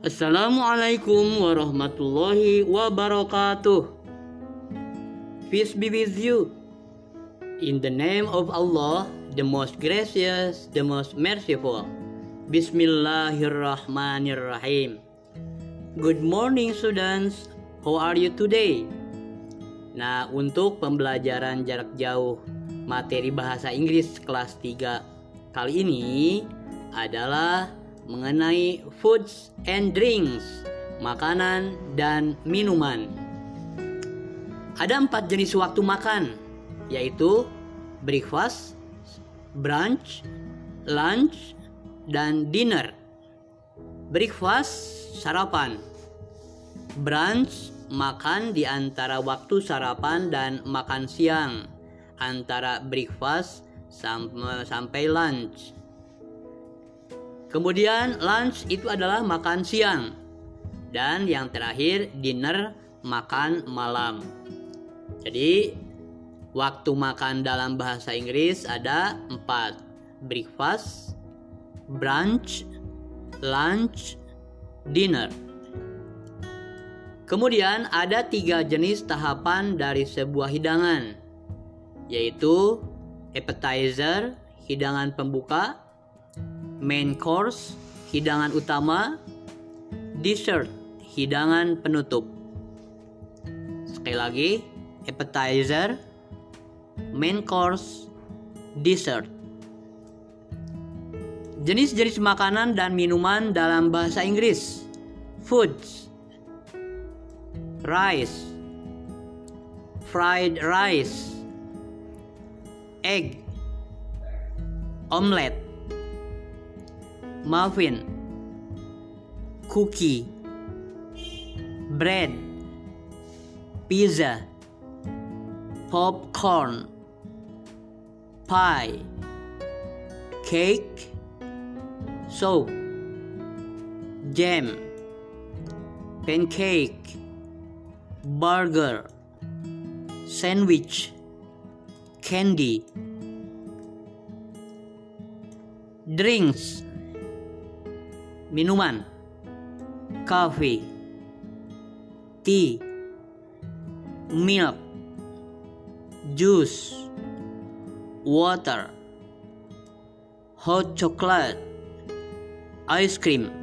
Assalamualaikum warahmatullahi wabarakatuh. Peace be with you. In the name of Allah, the most gracious, the most merciful. Bismillahirrahmanirrahim. Good morning students. How are you today? Nah, untuk pembelajaran jarak jauh materi bahasa Inggris kelas 3 kali ini adalah mengenai foods and drinks, makanan dan minuman. Ada empat jenis waktu makan, yaitu breakfast, brunch, lunch, dan dinner. Breakfast, sarapan. Brunch, makan di antara waktu sarapan dan makan siang, antara breakfast sampai lunch. Kemudian lunch itu adalah makan siang. Dan yang terakhir dinner makan malam. Jadi waktu makan dalam bahasa Inggris ada empat. Breakfast, brunch, lunch, dinner. Kemudian ada tiga jenis tahapan dari sebuah hidangan, yaitu appetizer, hidangan pembuka, main course, hidangan utama, dessert, hidangan penutup. Sekali lagi, appetizer, main course, dessert. Jenis-jenis makanan dan minuman dalam bahasa Inggris. Foods. Rice. Fried rice. Egg. Omelette muffin, cookie, bread, pizza, popcorn, pie, cake, soap, jam, pancake, burger, sandwich, candy, drinks minuman, coffee, tea, milk, juice, water, hot chocolate, ice cream,